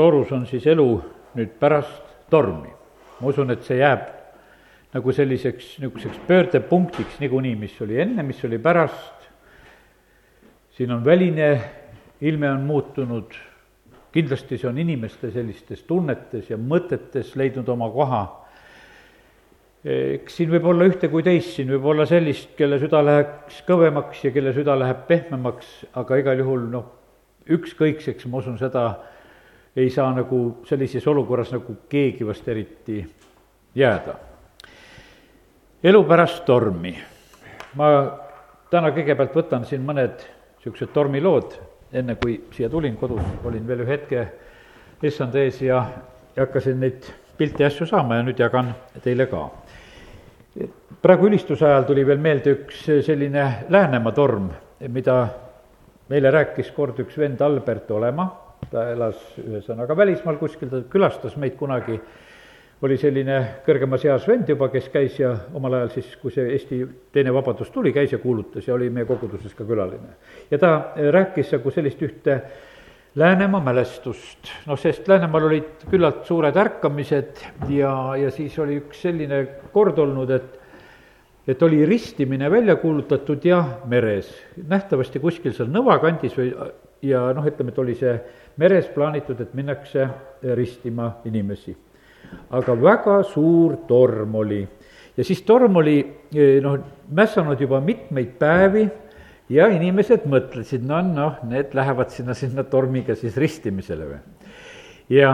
soorus on siis elu nüüd pärast tormi. ma usun, et see jääb nagu selliseks niisuguseks pöördepunktiks niikuinii, mis oli enne, mis oli pärast, siin on väline ilme on muutunud, kindlasti see on inimeste sellistes tunnetes ja mõtetes leidnud oma koha. Eks siin võib olla ühte kui teist, siin võib olla sellist, kelle süda läheks kõvemaks ja kelle süda läheb pehmemaks, aga igal juhul noh, ükskõikseks, ma usun, seda ei saa nagu sellises olukorras nagu keegi vast eriti jääda. elu pärast tormi. ma täna kõigepealt võtan siin mõned niisugused tormilood, enne kui siia tulin, kodus olin veel ühe hetke issand ees ja, ja hakkasin neid pilte ja asju saama ja nüüd jagan teile ka praegu ülistuse ajal tuli veel meelde üks selline Läänemaa torm, mida meile rääkis kord üks vend Albert Olema, ta elas ühesõnaga välismaal kuskil, ta külastas meid kunagi, oli selline kõrgemas eas vend juba, kes käis ja omal ajal siis, kui see Eesti teine vabadus tuli, käis ja kuulutas ja oli meie koguduses ka külaline. ja ta rääkis nagu sellist ühte Läänemaa mälestust, noh, sest Läänemaal olid küllalt suured ärkamised ja, ja siis oli üks selline kord olnud, et et oli ristimine välja kuulutatud ja meres, nähtavasti kuskil seal Nõva kandis või ja noh, ütleme, et oli see meres plaanitud, et minnakse ristima inimesi. aga väga suur torm oli ja siis torm oli noh, mässanud juba mitmeid päevi ja inimesed mõtlesid, no noh, need lähevad sinna, sinna tormiga siis ristimisele või. ja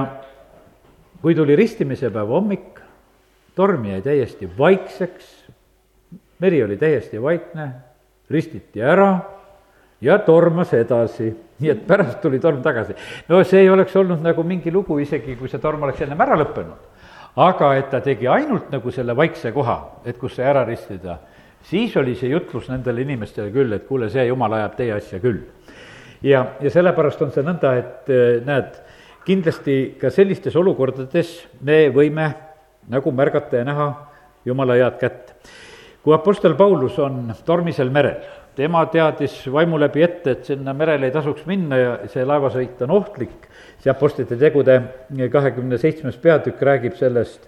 kui tuli ristimise päev hommik, torm jäi täiesti vaikseks, meri oli täiesti vaikne, ristiti ära ja tormas edasi, nii et pärast tuli torm tagasi. no see ei oleks olnud nagu mingi lugu isegi, kui see torm oleks ennem ära lõppenud. aga et ta tegi ainult nagu selle vaikse koha, et kus sai ära ristida siis oli see jutlus nendele inimestele küll, et kuule, see jumal ajab teie asja küll. ja, ja sellepärast on see nõnda, et eh, näed, kindlasti ka sellistes olukordades me võime nagu märgata ja näha jumala head kätt. kui Apostel Paulus on tormisel merel, tema teadis vaimu läbi ette, et sinna merele ei tasuks minna ja see laevasõit on ohtlik, see Apostlite tegude kahekümne seitsmes peatükk räägib sellest,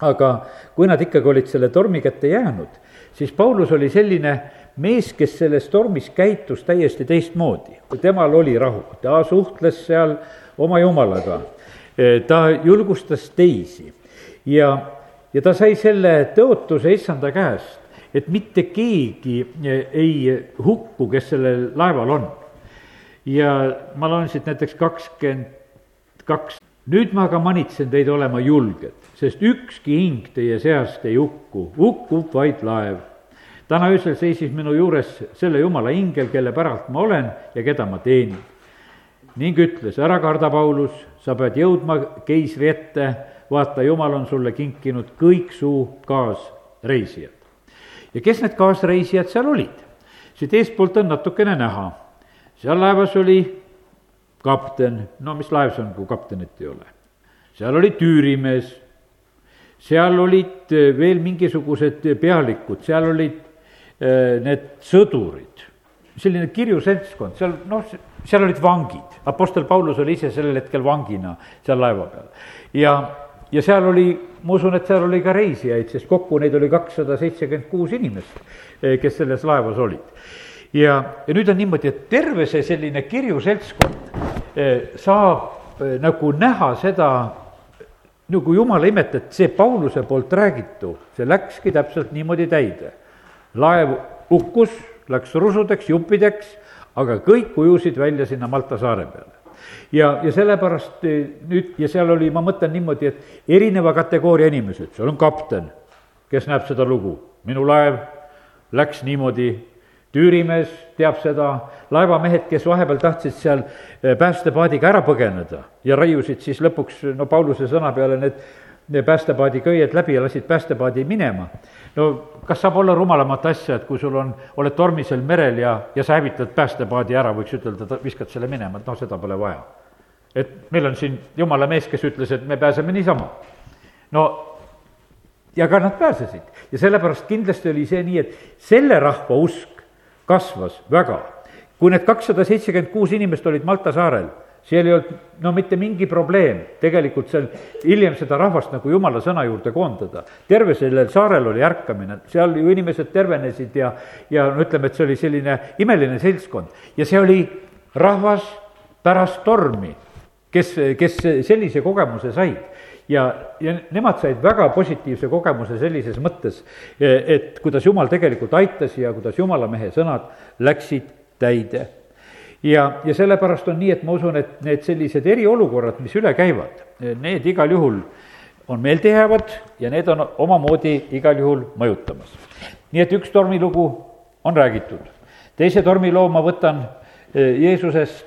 aga kui nad ikkagi olid selle tormi kätte jäänud, siis Paulus oli selline mees, kes selles tormis käitus täiesti teistmoodi. temal oli rahu, ta suhtles seal oma jumalaga, ta julgustas teisi. Ja, ja ta sai selle tõotuse issanda käest, et mitte keegi ei hukku, kes sellel laeval on. ja ma loen siit näiteks kakskümmend kaks, nüüd ma aga manitsen teid olema julged sest ükski hing teie seast ei hukku, hukkub vaid laev. täna öösel seisis minu juures selle jumala ingel, kelle päralt ma olen ja keda ma teenin. ning ütles, ära karda, Paulus, sa pead jõudma keisri ette, vaata, jumal on sulle kinkinud kõik su kaasreisijad. Ja kes need kaasreisijad seal olid? siit eestpoolt on natukene näha, seal laevas oli kapten, no mis laev see on, kui kaptenit ei ole? seal oli tüürimees. Seal olid eh, veel mingisugused pealikud, seal olid eh, need sõdurid, selline kirju seltskond, seal noh, seal olid vangid, Apostel Paulus oli ise sellel hetkel vangina seal laeva peal. ja, ja seal oli, ma usun, et seal oli ka reisijaid, sest kokku neid oli kakssada seitsekümmend kuus inimest, eh, kes selles laevas olid. ja, ja nüüd on niimoodi, et terve see selline kirju seltskond saab nagu näha seda, nagu jumala imet, et see Pauluse poolt räägitu, see läkski täpselt niimoodi täide. laev hukkus, läks rusudeks, juppideks, aga kõik ujusid välja sinna Malta saare peale. Ja, ja sellepärast eh, nüüd, ja seal oli, ma mõtlen niimoodi, et erineva kategooria inimesed, seal on kapten, kes näeb seda lugu, minu laev läks niimoodi. Tüürimees teab seda, laevamehed, kes vahepeal tahtsid seal eh, päästepaadiga ära põgeneda ja raiusid siis lõpuks, no Pauluse sõna peale need, päästepaadi köied läbi ja lasid päästepaadi minema. no kas saab olla rumalamat asja, et kui sul on, oled tormisel merel ja, ja sa hävitad päästepaadi ära, võiks ütelda, viskad selle minema, et noh, seda pole vaja. et meil on siin jumala mees, kes ütles, et me pääseme niisama. no ja ka nad pääsesid ja sellepärast kindlasti oli see nii, et selle rahva usk kasvas väga. kui need kakssada seitsekümmend kuus inimest olid Malta saarel, seal ei olnud no mitte mingi probleem. Tegelikult seal hiljem seda rahvast nagu jumala sõna juurde koondada. terve sellel saarel oli ärkamine, seal ju inimesed tervenesid ja, ja no ütleme, et see oli selline imeline seltskond. Ja see oli rahvas pärast tormi, kes, kes sellise kogemuse said. Ja, ja nemad said väga positiivse kogemuse sellises mõttes, et kuidas Jumal tegelikult aitas ja kuidas Jumala mehe sõnad läksid täide ja, ja sellepärast on nii, et ma usun, et need sellised eriolukorrad, mis üle käivad, need igal juhul on meeldejäävad ja need on omamoodi igal juhul mõjutamas. nii et üks tormilugu on räägitud. teise tormiloo ma võtan eh, Jeesusest,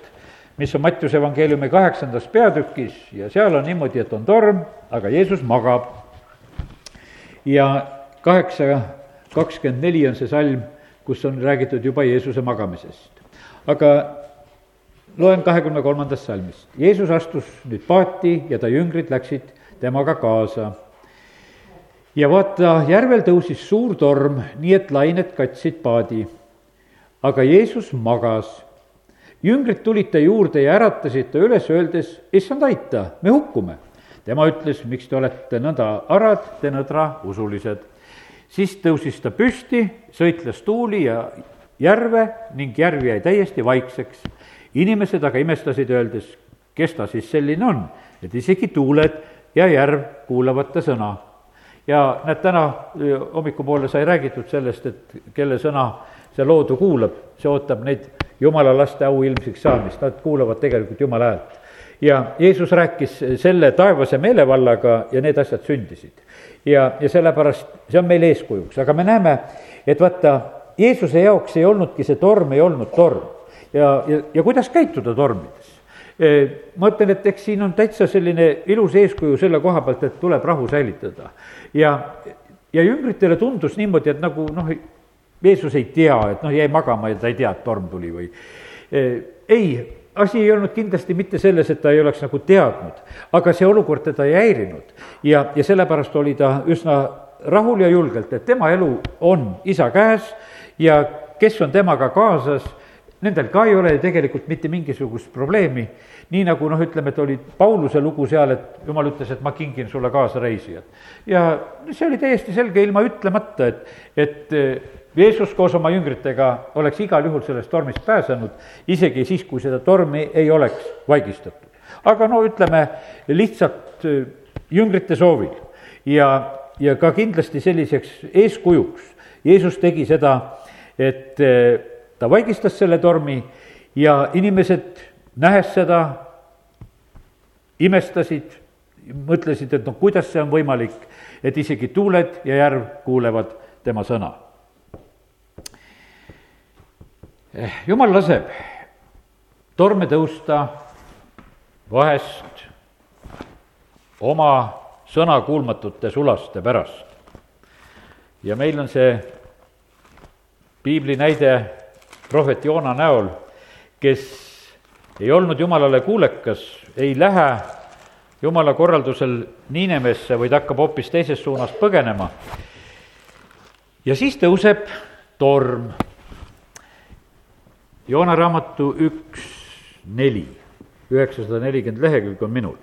mis on Mattiuse evangeeliumi kaheksandas peatükis ja seal on niimoodi, et on torm, aga Jeesus magab. ja kaheksa kakskümmend neli on see salm, kus on räägitud juba Jeesuse magamisest. aga loen kahekümne kolmandast salmist. Jeesus astus nüüd paati ja ta jüngrid läksid temaga kaasa. ja vaata, järvel tõusis suur torm, nii et lained katsid paadi. aga Jeesus magas. jüngrid tulid ta juurde ja äratasid ta üles, öeldes, issand, aita, me hukkume. tema ütles, miks te olete nõnda arad, te nõdra usulised. siis tõusis ta püsti, sõitles tuuli ja järve ning järv jäi täiesti vaikseks inimesed aga imestasid, öeldes, kes ta siis selline on, et isegi tuuled ja järv kuulavad ta sõna. ja näed, täna hommikupoole sai räägitud sellest, et kelle sõna see loodu kuulab, see ootab neid jumala laste auilmsiks saamist, nad kuulavad tegelikult jumala häält. ja Jeesus rääkis selle taevase meelevallaga ja need asjad sündisid. ja, ja sellepärast see on meile eeskujuks, aga me näeme, et vaata, Jeesuse jaoks ei olnudki see torm, ei olnud torm ja, ja, ja kuidas käituda tormides. ma ütlen, et eks siin on täitsa selline ilus eeskuju selle koha pealt, et tuleb rahu säilitada. ja, ja jüngritele tundus niimoodi, et nagu noh, Jeesus ei tea, et noh, jäi magama ja ta ei tea, et torm tuli või ei, asi ei olnud kindlasti mitte selles, et ta ei oleks nagu teadnud, aga see olukord teda ei häirinud. ja, ja sellepärast oli ta üsna rahul ja julgelt, et tema elu on isa käes ja kes on temaga kaasas Nendel ka ei ole ju tegelikult mitte mingisugust probleemi, nii nagu noh, ütleme, et oli Pauluse lugu seal, et jumal ütles, et ma kingin sulle kaasreisijad. ja see oli täiesti selge ilma ütlemata, et, et eh, Jeesus koos oma jüngritega oleks igal juhul sellest tormist pääsenud, isegi siis, kui seda tormi ei oleks vaigistatud. aga no ütleme, lihtsalt eh, jüngrite soovil ja, ja ka kindlasti selliseks eeskujuks Jeesus tegi seda, et eh, ta vaigistas selle tormi ja inimesed, nähes seda, imestasid, mõtlesid, et noh, kuidas see on võimalik, et isegi tuuled ja järv kuulevad tema sõna. jumal laseb torme tõusta vahest oma sõnakuulmatute sulaste pärast. ja meil on see piibli näide prohvet Joona näol, kes ei olnud jumalale kuulekas, ei lähe jumala korraldusel Niinemesse, vaid hakkab hoopis teisest suunast põgenema. ja siis tõuseb torm. Joona raamatu üks neli, üheksasada nelikümmend lehekülge on minul.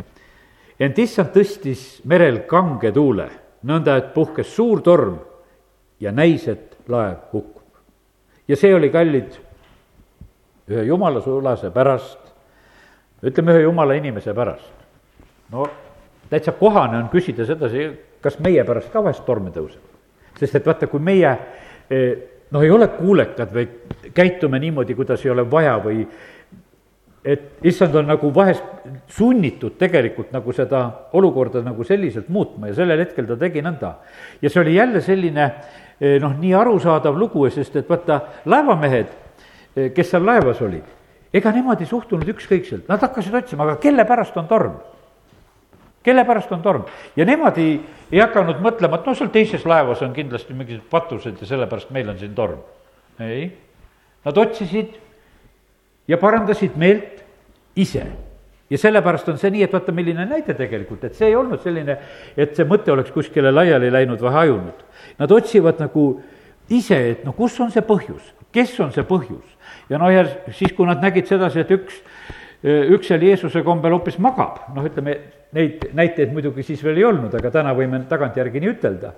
ent issand tõstis merel kange tuule, nõnda et puhkes suur torm ja näis, et laev hukkub ja see oli, kallid, ühe jumala sulase pärast, ütleme ühe jumala inimese pärast. no täitsa kohane on küsida sedasi, kas meie pärast ka vahest torme tõuseb. sest et vaata, kui meie eh, noh, ei ole kuulekad või käitume niimoodi, kuidas ei ole vaja või et issand on nagu vahest sunnitud tegelikult nagu seda olukorda nagu selliselt muutma ja sellel hetkel ta tegi nõnda. ja see oli jälle selline Eh, noh, nii arusaadav lugu, sest et vaata, laevamehed, eh, kes seal laevas olid, ega nemad ei suhtunud ükskõikselt, nad hakkasid otsima, aga kelle pärast on torm? kelle pärast on torm? ja nemad ei, ei hakanud mõtlema, et noh, seal teises laevas on kindlasti mingid patused ja sellepärast meil on siin torm. ei, nad otsisid ja parandasid meelt ise ja sellepärast on see nii, et vaata, milline näide tegelikult, et see ei olnud selline, et see mõte oleks kuskile laiali läinud või hajunud. Nad otsivad nagu ise, et no kus on see põhjus, kes on see põhjus. Ja noh, ja siis, kui nad nägid sedasi, et üks üks seal Jeesuse kombel hoopis magab, noh, ütleme, neid näiteid muidugi siis veel ei olnud, aga täna võime tagantjärgi nii ütelda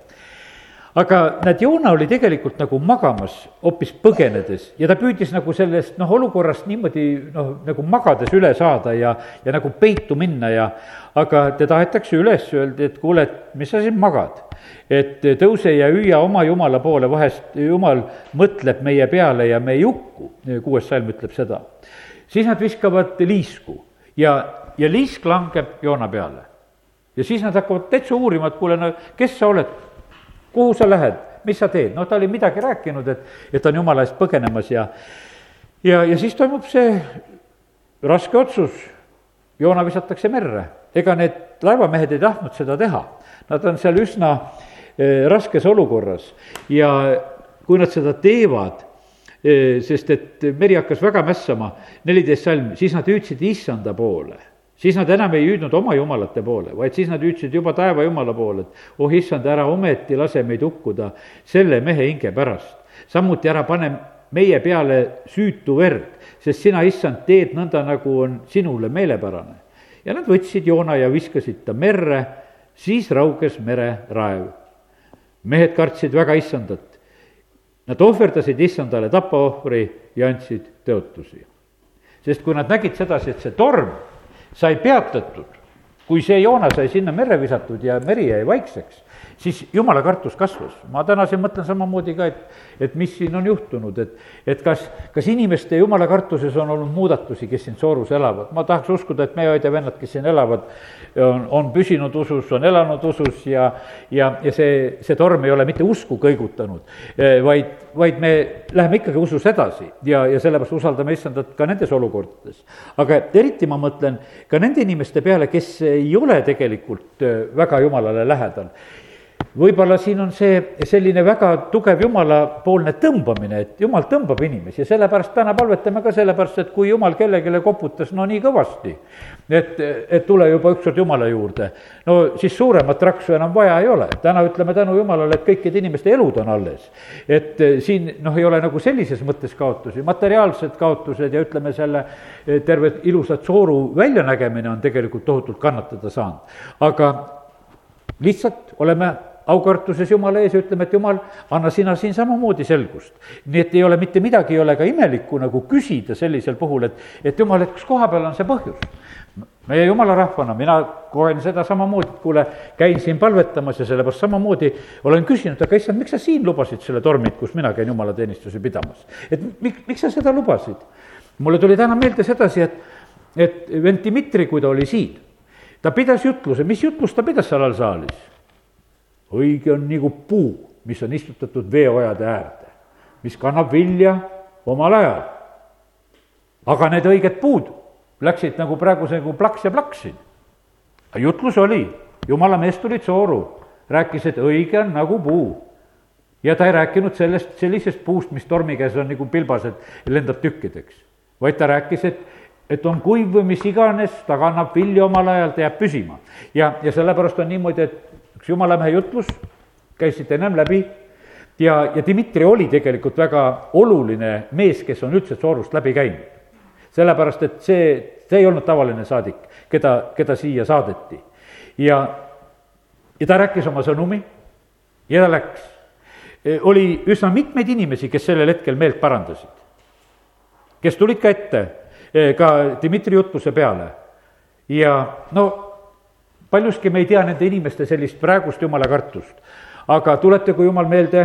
aga näed, Joona oli tegelikult nagu magamas, hoopis põgenedes ja ta püüdis nagu sellest noh, olukorrast niimoodi noh, nagu magades üle saada ja, ja nagu peitu minna ja aga teda aetakse üles, öeldi, et kuule, et mis sa siin magad. Et tõuse ja hüüa oma jumala poole, vahest jumal mõtleb meie peale ja me ei hukku, kuues salm ütleb seda. siis nad viskavad liisku ja, ja liisk langeb Joona peale. ja siis nad hakkavad täitsa uurima, et kuule, no kes sa oled kuhu sa lähed, mis sa teed, noh, ta oli midagi rääkinud, et, et ta on jumala eest põgenemas ja ja, ja siis toimub see raske otsus, Joona visatakse merre. ega need laevamehed ei tahtnud seda teha, nad on seal üsna eh, raskes olukorras ja kui nad seda teevad, eh, sest et meri hakkas väga mässama, neliteist salm, siis nad hüüdsid issanda poole siis nad enam ei hüüdnud oma jumalate poole, vaid siis nad hüüdsid juba taeva jumala poole, et oh issand, ära ometi lase meid hukkuda selle mehe hinge pärast. samuti ära pane meie peale süütu verd, sest sina, issand, teed nõnda, nagu on sinule meelepärane. ja nad võtsid Joona ja viskasid ta merre, siis rauges mereraev. mehed kartsid väga issandat. Nad ohverdasid issandale tapaohvri ja andsid tõotusi. sest kui nad nägid sedasi, et see torm sai peatatud, kui see Joona sai sinna merre visatud ja meri jäi vaikseks, siis jumala kartus kasvas. ma täna siin mõtlen samamoodi ka, et, et mis siin on juhtunud, et, et kas, kas inimeste jumala kartuses on olnud muudatusi, kes siin Soorus elavad. ma tahaks uskuda, et meie õed-vennad, kes siin elavad, on, on püsinud usus, on elanud usus ja, ja, ja see, see torm ei ole mitte usku kõigutanud, eh, vaid, vaid me läheme ikkagi usus edasi ja, ja sellepärast usaldame issandat ka nendes olukordades. aga eriti ma mõtlen ka nende inimeste peale, kes ei ole tegelikult eh, väga jumalale lähedal võib-olla siin on see selline väga tugev jumalapoolne tõmbamine, et jumal tõmbab inimesi ja sellepärast täna palvetame ka sellepärast, et kui jumal kellelegi koputas no nii kõvasti, et, et tule juba ükskord jumala juurde, no siis suuremat raksu enam vaja ei ole. täna ütleme tänu jumalale, et kõikide inimeste elud on alles. et eh, siin noh, ei ole nagu sellises mõttes kaotusi, materiaalsed kaotused ja ütleme, selle eh, terve ilusat sooru väljanägemine on tegelikult tohutult kannatada saanud. aga lihtsalt oleme aukartuses Jumala ees ja ütleme, et Jumal, anna sina siin samamoodi selgust. nii et ei ole mitte midagi, ei ole ka imelikku nagu küsida sellisel puhul, et, et Jumal, et kus koha peal on see põhjus. meie jumala rahvana, mina koen seda samamoodi, et kuule, käin siin palvetamas ja sellepärast samamoodi olen küsinud, aga issand, miks sa siin lubasid selle tormid, kus mina käin jumalateenistusi pidamas? et mik-, miks sa seda lubasid? mulle tuli täna meelde sedasi, et, et vend Dmitri, kui ta oli siin, ta pidas jutluse, mis jutlust ta pidas seal all saalis? õige on nagu puu, mis on istutatud veeojade äärde, mis kannab vilja omal ajal. aga need õiged puud läksid nagu praeguse nagu plaks ja plaks siin. jutlus oli, jumala mees tuli Tsooru, rääkis, et õige on nagu puu. ja ta ei rääkinud sellest, sellisest puust, mis tormi käes on nagu pilbased, lendab tükkideks, vaid ta rääkis, et et on kuiv või mis iganes, ta kannab vilja omal ajal, ta jääb püsima. ja, ja sellepärast on niimoodi, et üks jumalamehe jutlus, käis siit ennem läbi ja, ja Dmitri oli tegelikult väga oluline mees, kes on üldse Soorust läbi käinud. sellepärast, et see, see ei olnud tavaline saadik, keda, keda siia saadeti. ja, ja ta rääkis oma sõnumi ja ta läks. E, oli üsna mitmeid inimesi, kes sellel hetkel meelt parandasid. kes tulid ka ette, ka Dmitri jutluse peale ja no paljuski me ei tea nende inimeste sellist praegust jumala kartust. aga tuletagu jumal meelde,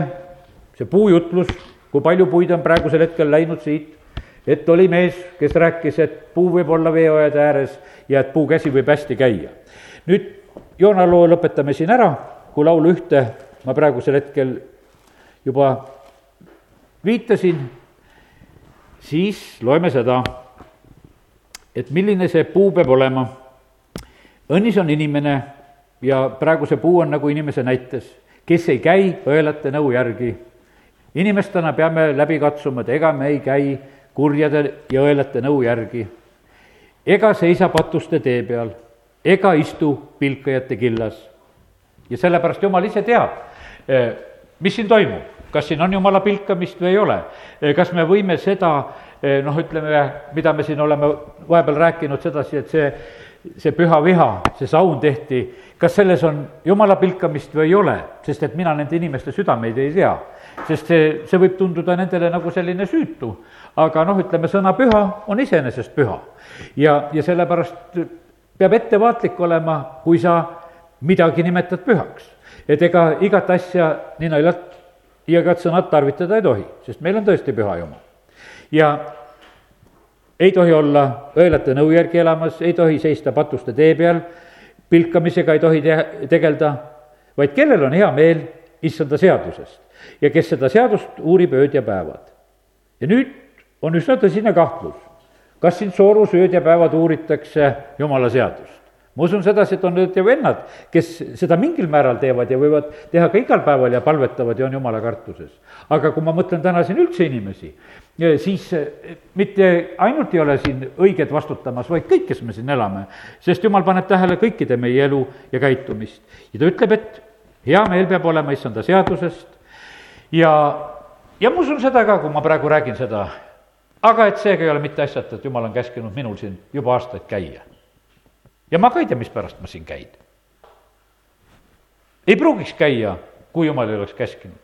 see puujutlus, kui palju puid on praegusel hetkel läinud siit, et oli mees, kes rääkis, et puu võib olla veeojade ääres ja et puukäsi võib hästi käia. nüüd Joona loo lõpetame siin ära, kui laulu ühte ma praegusel hetkel juba viitasin, siis loeme seda, et milline see puu peab olema õnnis on inimene ja praegu see puu on nagu inimese näites, kes ei käi õelate nõu järgi. inimestena peame läbi katsuma, et ega me ei käi kurjade ja õelate nõu järgi. ega seisa patuste tee peal, ega istu pilkajate killas. ja sellepärast jumal ise teab, eh, mis siin toimub, kas siin on jumala pilkamist või ei ole, eh, kas me võime seda noh, ütleme, mida me siin oleme vahepeal rääkinud sedasi, et see, see püha viha, see saun tehti, kas selles on jumala pilkamist või ei ole, sest et mina nende inimeste südameid ei tea. sest see, see võib tunduda nendele nagu selline süütu, aga noh, ütleme, sõna püha on iseenesest püha. ja, ja sellepärast peab ettevaatlik olema, kui sa midagi nimetad pühaks. et ega igat asja nii naljalt ja igat sõnad tarvitada ei tohi, sest meil on tõesti püha Jumal. Ja ei tohi olla õelate nõu järgi elamas, ei tohi seista patuste tee peal, pilkamisega ei tohi te-, tegeleda, vaid kellel on hea meel issanda seadusest ja kes seda seadust uurib ööd ja päevad. ja nüüd on üsna tõsine kahtlus, kas siin soorus ööd ja päevad uuritakse jumala seadust ma usun sedasi, et on õed ja vennad, kes seda mingil määral teevad ja võivad teha ka igal päeval ja palvetavad ja on jumala kartuses. aga kui ma mõtlen täna siin üldse inimesi, siis eh, mitte ainult ei ole siin õiged vastutamas, vaid kõik, kes me siin elame, sest jumal paneb tähele kõikide meie elu ja käitumist. ja ta ütleb, et hea meel peab olema issanda seadusest ja, ja ma usun seda ka, kui ma praegu räägin seda, aga et seega ei ole mitte asjata, et jumal on käskinud minul siin juba aastaid käia ja ma ka ei tea, mispärast ma siin käin. ei pruugiks käia, kui jumal ei oleks käskinud.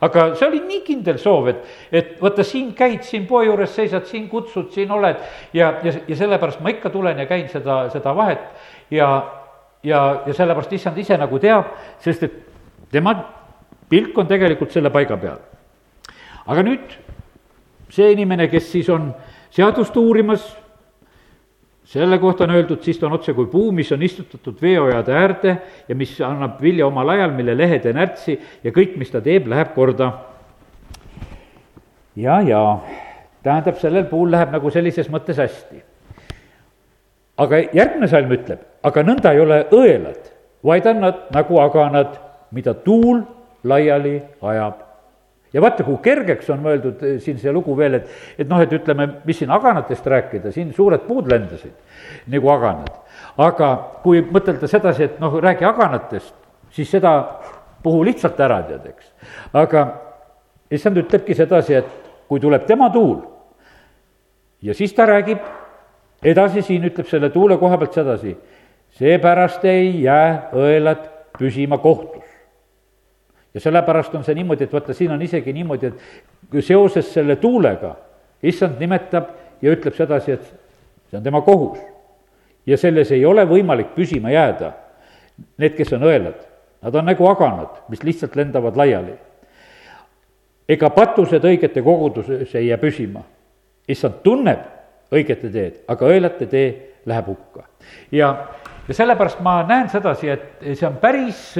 aga see oli nii kindel soov, et, et vaata, siin käid, siin poe juures seisad, siin kutsud, siin oled ja, ja, ja sellepärast ma ikka tulen ja käin seda, seda vahet ja, ja, ja sellepärast issand ise nagu teab, sest et tema pilk on tegelikult selle paiga peal. aga nüüd see inimene, kes siis on seadust uurimas, selle kohta on öeldud, siis ta on otse kui puu, mis on istutatud veeojade äärde ja mis annab vilja omal ajal, mille lehed ei närtsi ja kõik, mis ta teeb, läheb korda. ja, ja tähendab, sellel puul läheb nagu sellises mõttes hästi. aga järgmine salm ütleb, aga nõnda ei ole õelad, vaid on nad nagu aganad, mida tuul laiali ajab ja vaata, kui kergeks on mõeldud eh, siin see lugu veel, et, et noh, et ütleme, mis siin aganatest rääkida, siin suured puud lendasid nagu aganad. aga kui mõtelda sedasi, et noh, räägi aganatest, siis seda puhu lihtsalt ära, tead, eks. aga issand ütlebki sedasi, et kui tuleb tema tuul ja siis ta räägib edasi, siin ütleb selle tuule koha pealt sedasi, seepärast ei jää õelad püsima kohtus ja sellepärast on see niimoodi, et vaata, siin on isegi niimoodi, et seoses selle tuulega issand nimetab ja ütleb sedasi, et see on tema kohus. ja selles ei ole võimalik püsima jääda. Need, kes on õelad, nad on nagu aganad, mis lihtsalt lendavad laiali. ega patused õigete koguduses ei jää püsima. issand tunneb õigete teed, aga õelate tee läheb hukka. ja, ja sellepärast ma näen sedasi, et see on päris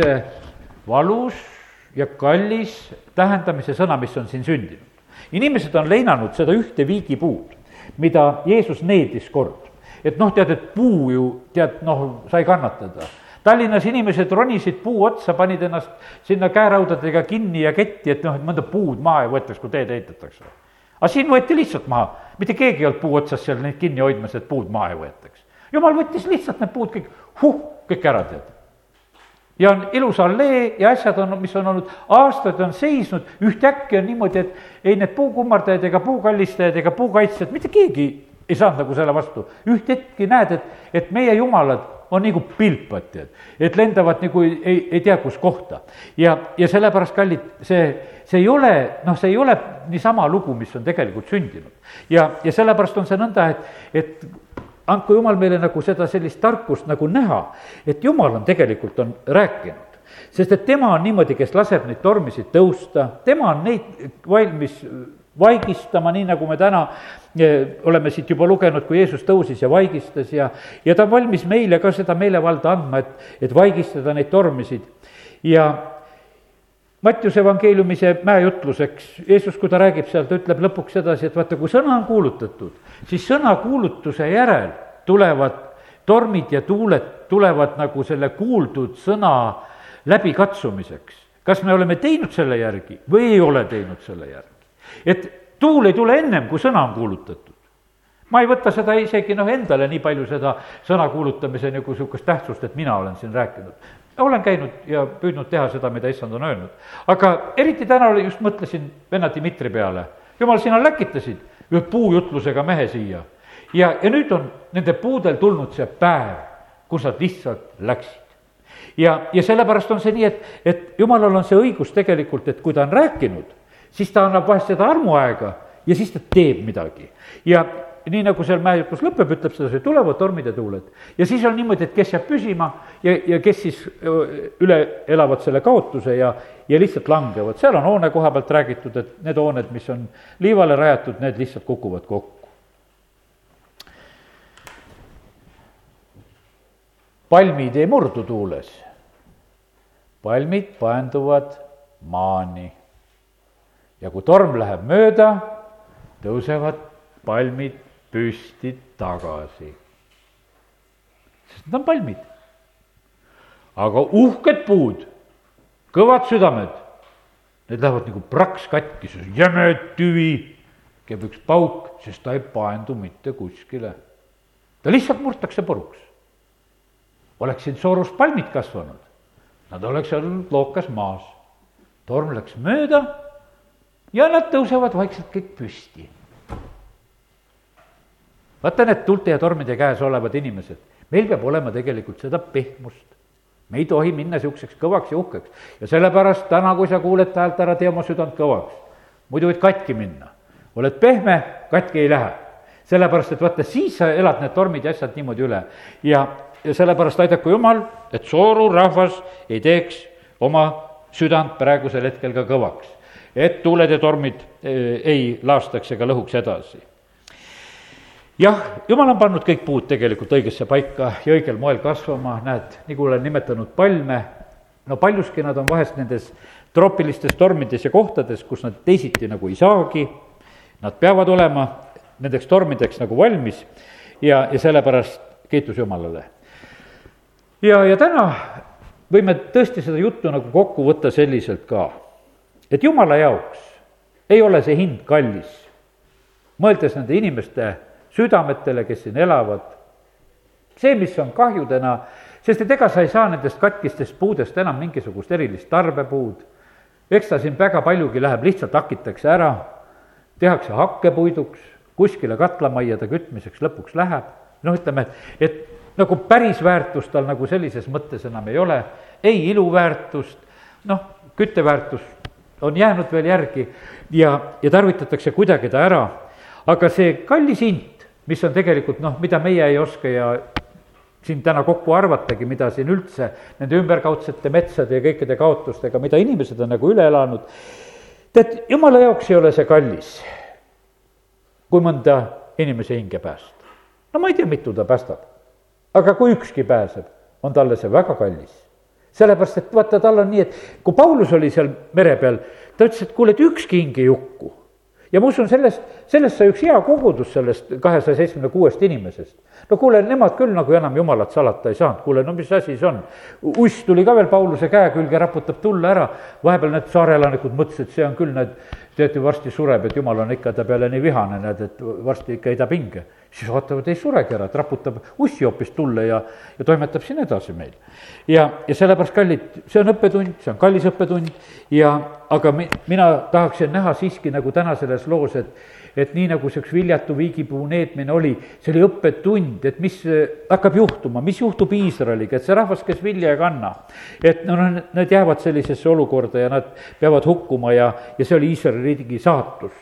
valus ja kallis tähendamise sõna, mis on siin sündinud. inimesed on leinanud seda ühte viigipuud, mida Jeesus needis kord. et noh, tead, et puu ju tead, noh, sai kannatada. Tallinnas inimesed ronisid puu otsa, panid ennast sinna käeraudadega kinni ja ketti, et noh, et mõnda puud maha ei võetaks, kui teed ehitatakse. aga siin võeti lihtsalt maha, mitte keegi ei olnud puu otsas seal neid kinni hoidmas, et puud maha ei võetaks. jumal võttis lihtsalt need puud kõik, huh, kõik ära, tead ja on ilus allee ja asjad on, mis on olnud aastaid, on seisnud, ühtäkki on niimoodi, et ei need puukummardajad ega puukallistajad ega puukaitsjad, mitte keegi ei saanud nagu selle vastu. üht hetki näed, et, et meie jumalad on nagu pilpad, tead, et lendavad nagu ei, ei tea kus kohta. ja, ja sellepärast, kallid, see, see ei ole, noh, see ei ole niisama lugu, mis on tegelikult sündinud. ja, ja sellepärast on see nõnda, et, et andku jumal meile nagu seda sellist tarkust nagu näha, et jumal on tegelikult, on rääkinud. sest et tema on niimoodi, kes laseb neid tormisid tõusta, tema on neid valmis vaigistama, nii nagu me täna eh, oleme siit juba lugenud, kui Jeesus tõusis ja vaigistas ja, ja ta on valmis meile ka seda meelevalda andma, et, et vaigistada neid tormisid. ja Mattiuse evangeeliumi see mäejutluseks, Jeesus, kui ta räägib seal, ta ütleb lõpuks sedasi, et vaata, kui sõna on kuulutatud, siis sõnakuulutuse järel tulevad tormid ja tuuled tulevad nagu selle kuuldud sõna läbikatsumiseks. kas me oleme teinud selle järgi või ei ole teinud selle järgi? et tuul ei tule ennem, kui sõna on kuulutatud. ma ei võta seda isegi noh, endale nii palju seda sõna kuulutamise nagu niisugust tähtsust, et mina olen siin rääkinud olen käinud ja püüdnud teha seda, mida issand on öelnud. aga eriti täna just mõtlesin venna Dmitri peale. jumal, sina läkitasid, ühe puujutlusega mehe siia. ja, ja nüüd on nende puudel tulnud see päev, kus nad lihtsalt läksid. ja, ja sellepärast on see nii, et, et jumalal on see õigus tegelikult, et kui ta on rääkinud, siis ta annab vahest seda armuaega ja siis ta teeb midagi. ja nii nagu seal mäejutus lõpeb, ütleb sedasi, tulevad tormid ja tuuled. ja siis on niimoodi, et kes jääb püsima ja, ja kes siis üle elavad selle kaotuse ja, ja lihtsalt langevad, seal on hoone koha pealt räägitud, et need hooned, mis on liivale rajatud, need lihtsalt kukuvad kokku. palmid ei murdu tuules. palmid paenduvad maani. ja kui torm läheb mööda, tõusevad palmid püsti tagasi. sest nad on palmid. aga uhked puud, kõvad südamed, need lähevad nagu praks katki, see on jäme tüvi, käib üks pauk, sest ta ei paendu mitte kuskile. ta lihtsalt murtakse puruks. oleksid soorus palmid kasvanud, nad oleks olnud lookas maas. torm läks mööda ja nad tõusevad vaikselt kõik püsti vaata need tuulte ja tormide käes olevad inimesed, meil peab olema tegelikult seda pehmust. me ei tohi minna niisuguseks kõvaks ja uhkeks ja sellepärast täna, kui sa kuuled häält, ära tee oma südant kõvaks. muidu võid katki minna. oled pehme, katki ei lähe. sellepärast, et vaata, siis sa elad need tormid ja asjad niimoodi üle ja, ja sellepärast aidaku Jumal, et sooru rahvas ei teeks oma südant praegusel hetkel ka kõvaks. et tuuled ja tormid eh, ei laastaks ega lõhuks edasi jah, jumal on pannud kõik puud tegelikult õigesse paika ja õigel moel kasvama, näed, nagu olen nimetanud palme, no paljuski nad on vahest nendes troopilistes tormides ja kohtades, kus nad teisiti nagu ei saagi, nad peavad olema nendeks tormideks nagu valmis ja, ja sellepärast kiitus Jumalale. ja, ja täna võime tõesti seda juttu nagu kokku võtta selliselt ka, et Jumala jaoks ei ole see hind kallis, mõeldes nende inimeste südametele, kes siin elavad. see, mis on kahjudena, sest et ega sa ei saa nendest katkistest puudest enam mingisugust erilist tarbepuud. eks ta siin väga paljugi läheb, lihtsalt hakitakse ära, tehakse hakkepuiduks, kuskile katlamaiade kütmiseks lõpuks läheb, noh, ütleme, et, et nagu päris väärtust tal nagu sellises mõttes enam ei ole, ei iluväärtust, noh, kütteväärtust on jäänud veel järgi ja, ja tarvitatakse kuidagi ta ära, aga see kallis hind, mis on tegelikult noh, mida meie ei oska ja siin täna kokku arvatagi, mida siin üldse nende ümberkaudsete metsade ja kõikide kaotustega, mida inimesed on nagu üle elanud. tead, jumala jaoks ei ole see kallis, kui mõnda inimese hinge päästa. no ma ei tea, mitu ta päästab, aga kui ükski pääseb, on talle see väga kallis. sellepärast, et vaata, tal on nii, et kui Paulus oli seal mere peal, ta ütles, et kuule, et ükski hing ei hukku ja ma usun, sellest, sellest sai üks hea kogudus sellest kahesaja seitsmekümne kuuest inimesest. no kuule, nemad küll nagu enam jumalat salata ei saanud, kuule, no mis asi see on? uss tuli ka veel Pauluse käe külge, raputab tulle ära, vahepeal need saare elanikud mõtlesid, see on küll, näed, tead ju varsti sureb, et jumal on ikka ta peale nii vihane, näed, et varsti ikka heidab hinge siis vaatavad, ei suregi ära, et raputab ussi hoopis tulle ja, ja toimetab siin edasi meil. ja, ja sellepärast, kallid, see on õppetund, see on kallis õppetund ja aga mi-, mina tahaksin näha siiski nagu täna selles loos, et et nii, nagu see üks viljatu viigipuu neetmine oli, see oli õppetund, et mis hakkab juhtuma, mis juhtub Iisraeliga, et see rahvas, kes vilja ei kanna, et no nad jäävad sellisesse olukorda ja nad peavad hukkuma ja, ja see oli Iisraeli riigi saatus.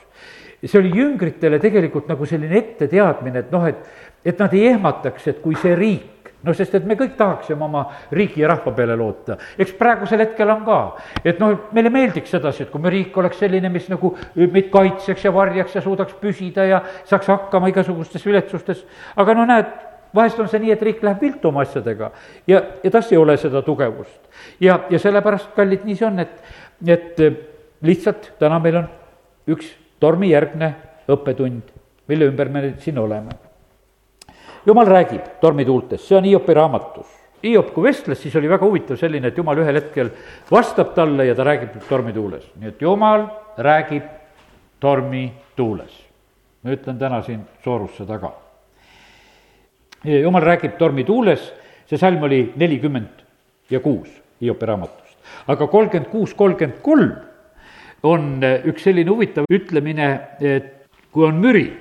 See oli jüngritele tegelikult nagu selline etteteadmine, et noh, et, et nad ei ehmataks, et kui see riik, noh, sest et me kõik tahaksime oma riigi ja rahva peale loota. eks praegusel hetkel on ka, et noh, meile meeldiks sedasi, et kui me riik oleks selline, mis nagu meid kaitseks ja varjaks ja suudaks püsida ja saaks hakkama igasugustes viletsustes, aga no näed, vahest on see nii, et riik läheb viltu oma asjadega ja, ja tas ei ole seda tugevust. ja, ja sellepärast, kallid, nii see on, et, et lihtsalt täna meil on üks tormijärgne õppetund, mille ümber me nüüd siin oleme. Jumal räägib tormituultest, see on Hiopi raamatus. Hiop, kui vestles, siis oli väga huvitav selline, et jumal ühel hetkel vastab talle ja ta räägib tormituules. nii et jumal räägib tormituules. ma ütlen täna siin soorusse taga. jumal räägib tormituules, see salm oli nelikümmend ja kuus Hiopi raamatust. aga kolmkümmend kuus, kolmkümmend kolm on üks selline huvitav ütlemine, et kui on mürin,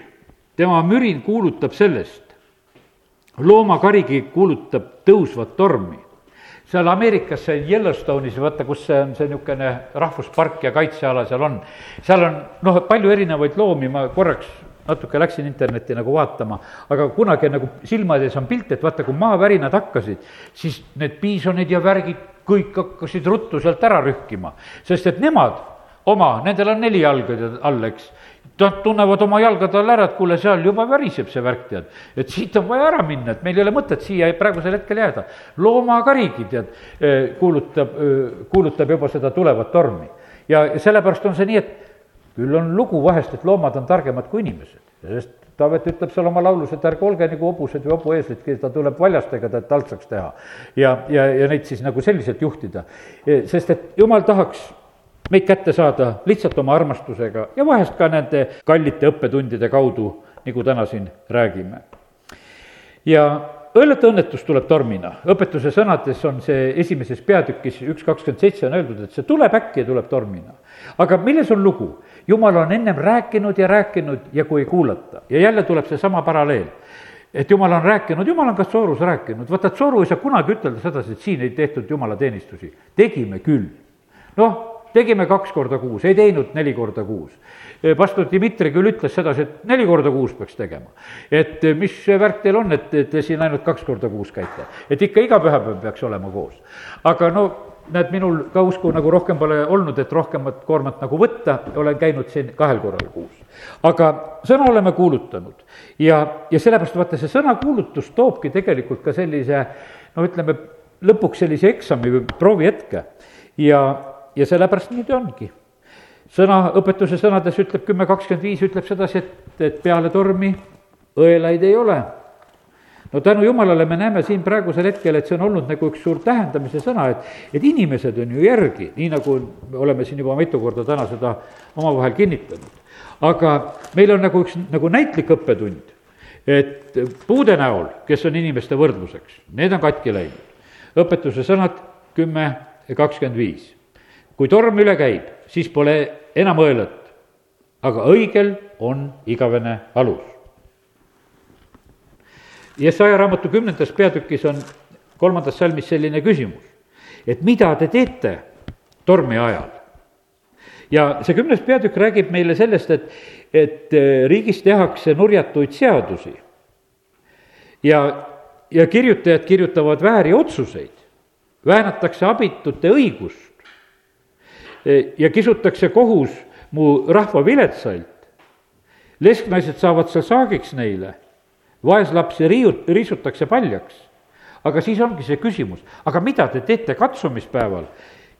tema mürin kuulutab sellest, loomakarigi kuulutab tõusvat tormi. Seal Ameerikas, see Yellowstone'is, vaata, kus see on see niisugune rahvuspark ja kaitseala seal on, seal on noh, palju erinevaid loomi, ma korraks natuke läksin internetti nagu vaatama, aga kunagi nagu silmade ees on pilt, et vaata, kui maavärinad hakkasid, siis need piisonid ja värgid kõik hakkasid ruttu sealt ära rühkima, sest et nemad oma, nendel on neli jalga all, eks Nad tunnevad oma jalgade all ära, et kuule, seal juba väriseb see värk, tead. et siit on vaja ära minna, et meil ei ole mõtet siia praegusel hetkel jääda. loomakarigi, tead, eh, kuulutab, eh, kuulutab juba seda tulevat tormi. ja sellepärast on see nii, et küll on lugu vahest, et loomad on targemad kui inimesed, sest Taavet ütleb seal oma laulus, et ärge olge nagu hobused või hobueeslid, ta tuleb valjastega ta taltsaks teha. ja, ja, ja neid siis nagu selliselt juhtida, eh, sest et jumal tahaks meid kätte saada lihtsalt oma armastusega ja vahest ka nende kallite õppetundide kaudu, nagu täna siin räägime. ja õelete õnnetus tuleb tormina, õpetuse sõnades on see esimeses peatükis üks kakskümmend seitse on öeldud, et see tuleb äkki ja tuleb tormina. aga milles on lugu? jumal on ennem rääkinud ja rääkinud ja kui ei kuulata ja jälle tuleb seesama paralleel et jumal on rääkinud, jumal on ka Soorus rääkinud, vaata, et Sooru ei saa kunagi ütelda sedasi, et siin ei tehtud jumalateenistusi. tegime küll. noh, tegime kaks korda kuus, ei teinud neli korda kuus. pastor Dmitri küll ütles sedasi, et neli korda kuus peaks tegema. et mis värk teil on, et te siin ainult kaks korda kuus käite, et ikka iga pühapäev peaks olema koos. aga no näed, minul ka usku nagu rohkem pole olnud, et rohkemat koormat nagu võtta, olen käinud siin kahel korral kuus. aga sõna oleme kuulutanud ja, ja sellepärast vaata, see sõnakuulutus toobki tegelikult ka sellise no ütleme, lõpuks sellise eksami või proovihetke ja ja sellepärast nii ta ongi. sõna, õpetuse sõnades ütleb kümme kakskümmend viis, ütleb sedasi, et, et peale tormi õelaid ei ole. no tänu jumalale me näeme siin praegusel hetkel, et see on olnud nagu üks suur tähendamise sõna, et, et inimesed on ju järgi, nii nagu me oleme siin juba mitu korda täna seda omavahel kinnitanud. aga meil on nagu üks nagu näitlik õppetund, et puude näol, kes on inimeste võrdluseks, need on katki läinud. õpetuse sõnad kümme ja kakskümmend viis kui torm üle käib, siis pole enam õelat, aga õigel on igavene alus. Jesaja raamatu kümnendas peatükis on kolmandas salmis selline küsimus, et mida te teete tormi ajal? ja see kümnes peatükk räägib meile sellest, et, et eh, riigis tehakse nurjatuid seadusi ja, ja kirjutajad kirjutavad vääri otsuseid, väänatakse abitute õigust, ja kisutakse kohus mu rahva viletsalt. lesknaised saavad seal saagiks neile, vaeslapsi riiu-, riisutakse paljaks. aga siis ongi see küsimus, aga mida te teete katsumispäeval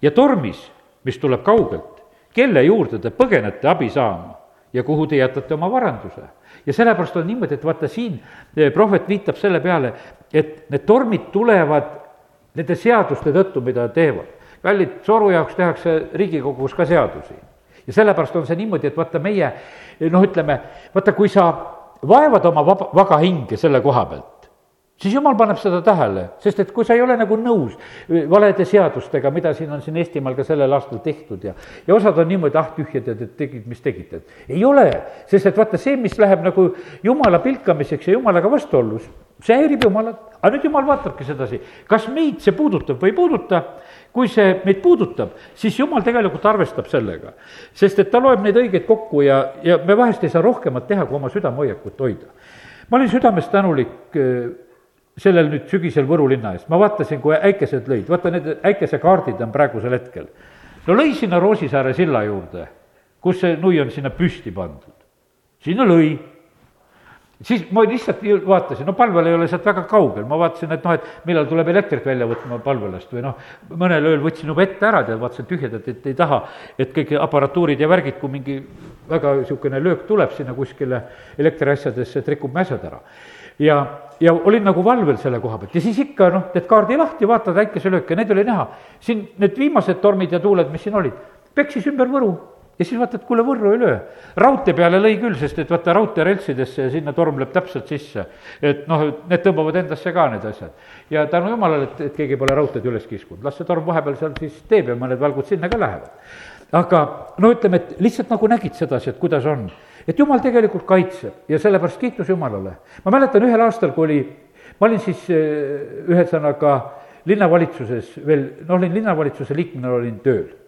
ja tormis, mis tuleb kaugelt, kelle juurde te põgenete abi saama ja kuhu te jätate oma varanduse? ja sellepärast on niimoodi, et vaata siin eh, prohvet viitab selle peale, et need tormid tulevad nende seaduste tõttu, mida teevad kallid, Soru jaoks tehakse Riigikogus ka seadusi. ja sellepärast on see niimoodi, et vaata, meie noh, ütleme, vaata, kui sa vaevad oma vaba, vaga hinge selle koha pealt, siis jumal paneb seda tähele, sest et kui sa ei ole nagu nõus valede seadustega, mida siin on siin Eestimaal ka sellel aastal tehtud ja ja osad on niimoodi, ah tühja tead, et tegid, mis tegid, et ei ole, sest et vaata, see, mis läheb nagu jumala pilkamiseks ja jumalaga vastuollus, see häirib jumalat. aga nüüd jumal vaatabki sedasi, kas meid see puudutab või ei puuduta kui see meid puudutab, siis jumal tegelikult arvestab sellega. sest et ta loeb neid õigeid kokku ja, ja me vahest ei saa rohkemat teha, kui oma südamehoiakut hoida. ma olin südamest tänulik äh, sellel nüüd sügisel Võru linna eest, ma vaatasin, kui äikesed lõid, vaata need äikesekaardid on praegusel hetkel. no lõi sinna Roosisaare silla juurde, kus see nui on sinna püsti pandud. sinna lõi siis ma lihtsalt vaatasin, no palvel ei ole sealt väga kaugel, ma vaatasin, et noh, et millal tuleb elektrit välja võtma palvelast või noh, mõnel ööl võtsin juba ette ära, tead, vaatasin tühjadalt, et ei taha, et kõik aparatuurid ja värgid, kui mingi väga niisugune löök tuleb sinna kuskile elektriasjadesse, et rikub mäsad ära. ja, ja olin nagu valvel selle koha pealt ja siis ikka noh, teed kaardi lahti, vaatad äikeselööke, neid oli näha. siin need viimased tormid ja tuuled, mis siin olid, peksis ümber Võru ja siis vaatad, kuule, Võrru ei löö. raudtee peale lõi küll, sest et vaata, raudteereltsidesse ja sinna torm lööb täpselt sisse. et noh, need tõmbavad endasse ka need asjad. ja tänu jumalale, et, et keegi pole raudteed üles kiskunud, las see torm vahepeal seal siis teeb ja mõned valgud sinna ka lähevad. aga no ütleme, et lihtsalt nagu nägid sedasi, et kuidas on. et jumal tegelikult kaitseb ja sellepärast kiitus Jumalale. ma mäletan ühel aastal, kui oli, ma olin siis ühesõnaga linnavalitsuses veel, no olin linnavalitsuse liikmena, olin tööl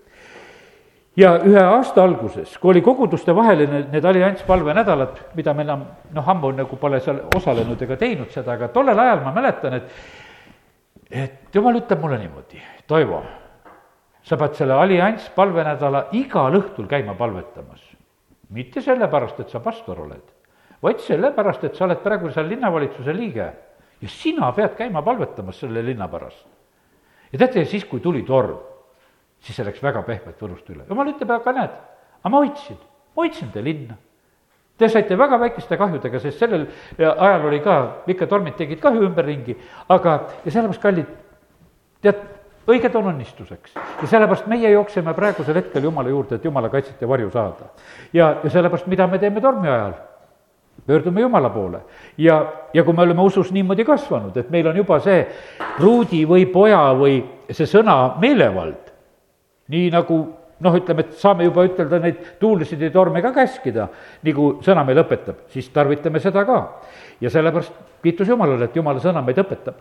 ja ühe aasta alguses, kui oli koguduste vaheline need allianspalvenädalad, mida me enam noh, ammu nagu pole seal osalenud ega teinud seda, aga tollel ajal ma mäletan, et et jumal ütleb mulle niimoodi, Toivo, sa pead selle allianspalvenädala igal õhtul käima palvetamas. mitte sellepärast, et sa pastor oled, vaid sellepärast, et sa oled praegu seal linnavalitsuse liige ja sina pead käima palvetamas selle linna pärast. ja teate, siis kui tuli torm siis see läks väga pehmelt Võrust üle. jumal ütleb, aga näed, aga ma hoidsin, hoidsin te linna. Te saite väga väikeste kahjudega, sest sellel ajal oli ka, ikka tormid tegid kahju ümberringi, aga, ja sellepärast, kallid, tead, õiged on õnnistuseks. ja sellepärast meie jookseme praegusel hetkel Jumala juurde, et Jumala kaitset ja varju saada. ja, ja sellepärast, mida me teeme tormi ajal? pöördume Jumala poole. ja, ja kui me oleme usus niimoodi kasvanud, et meil on juba see pruudi või poja või see sõna meelevald, nii nagu noh, ütleme, et saame juba ütelda neid tuulisid ja torme ka käskida, nagu sõna meil õpetab, siis tarvitame seda ka. ja sellepärast kiitus Jumalale, et Jumala sõna meid õpetab.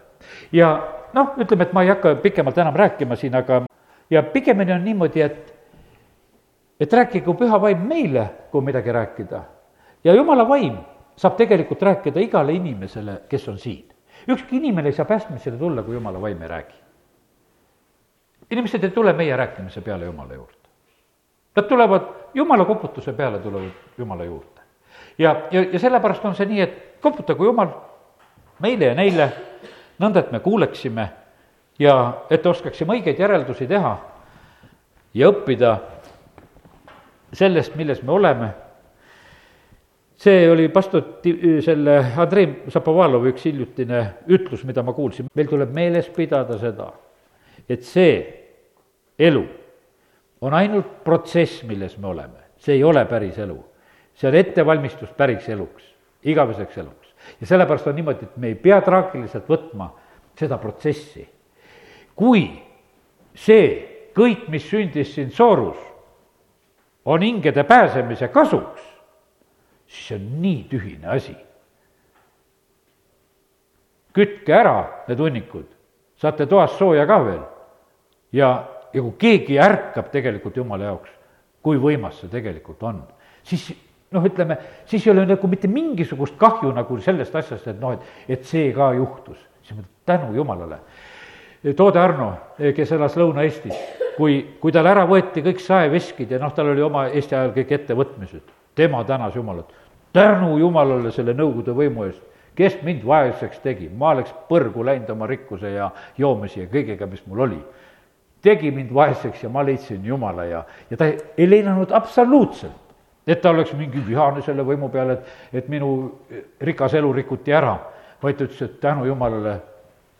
ja noh, ütleme, et ma ei hakka pikemalt enam rääkima siin, aga ja pigemini on niimoodi, et et rääkigu püha vaim meile, kui midagi rääkida. ja Jumala vaim saab tegelikult rääkida igale inimesele, kes on siin. ükski inimene ei saa päästmisele tulla, kui Jumala vaim ei räägi inimesed ei tule meie rääkimise peale Jumala juurde. Nad tulevad Jumala koputuse peale, tulevad Jumala juurde. ja, ja, ja sellepärast on see nii, et koputagu Jumal meile ja neile, nõnda et me kuuleksime ja et oskaksime õigeid järeldusi teha ja õppida sellest, milles me oleme. see oli pastor selle Andrei Zapovalovi üks hiljutine ütlus, mida ma kuulsin, meil tuleb meeles pidada seda, et see elu on ainult protsess, milles me oleme, see ei ole päris elu. see on ettevalmistus päris eluks, igaveseks eluks. ja sellepärast on niimoodi, et me ei pea traagiliselt võtma seda protsessi. kui see kõik, mis sündis siin soorus, on hingede pääsemise kasuks, siis see on nii tühine asi. kütke ära need hunnikud, saate toas sooja ka veel ja ja kui keegi ärkab tegelikult Jumala jaoks, kui võimas see tegelikult on, siis noh, ütleme, siis ei ole nagu mitte mingisugust kahju nagu sellest asjast, et noh, et, et see ka juhtus. siis ma tänu Jumalale. Toode Arno, kes elas Lõuna-Eestis, kui, kui tal ära võeti kõik saeveskid ja noh, tal oli oma Eesti ajal kõik ettevõtmised, tema tänas Jumalat. tänu Jumalale selle Nõukogude võimu eest, kes mind vaeseks tegi, ma oleks põrgu läinud oma rikkuse ja joomise ja kõigega, mis mul oli tegi mind vaeseks ja ma leidsin Jumala ja, ja ta ei leidnud absoluutselt, et ta oleks mingi vihane selle võimu peale, et, et minu rikas elu rikuti ära, vaid ta ütles, et tänu Jumalale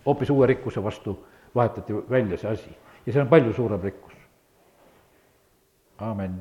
hoopis uue rikkuse vastu vahetati välja see asi ja see on palju suurem rikkus. amin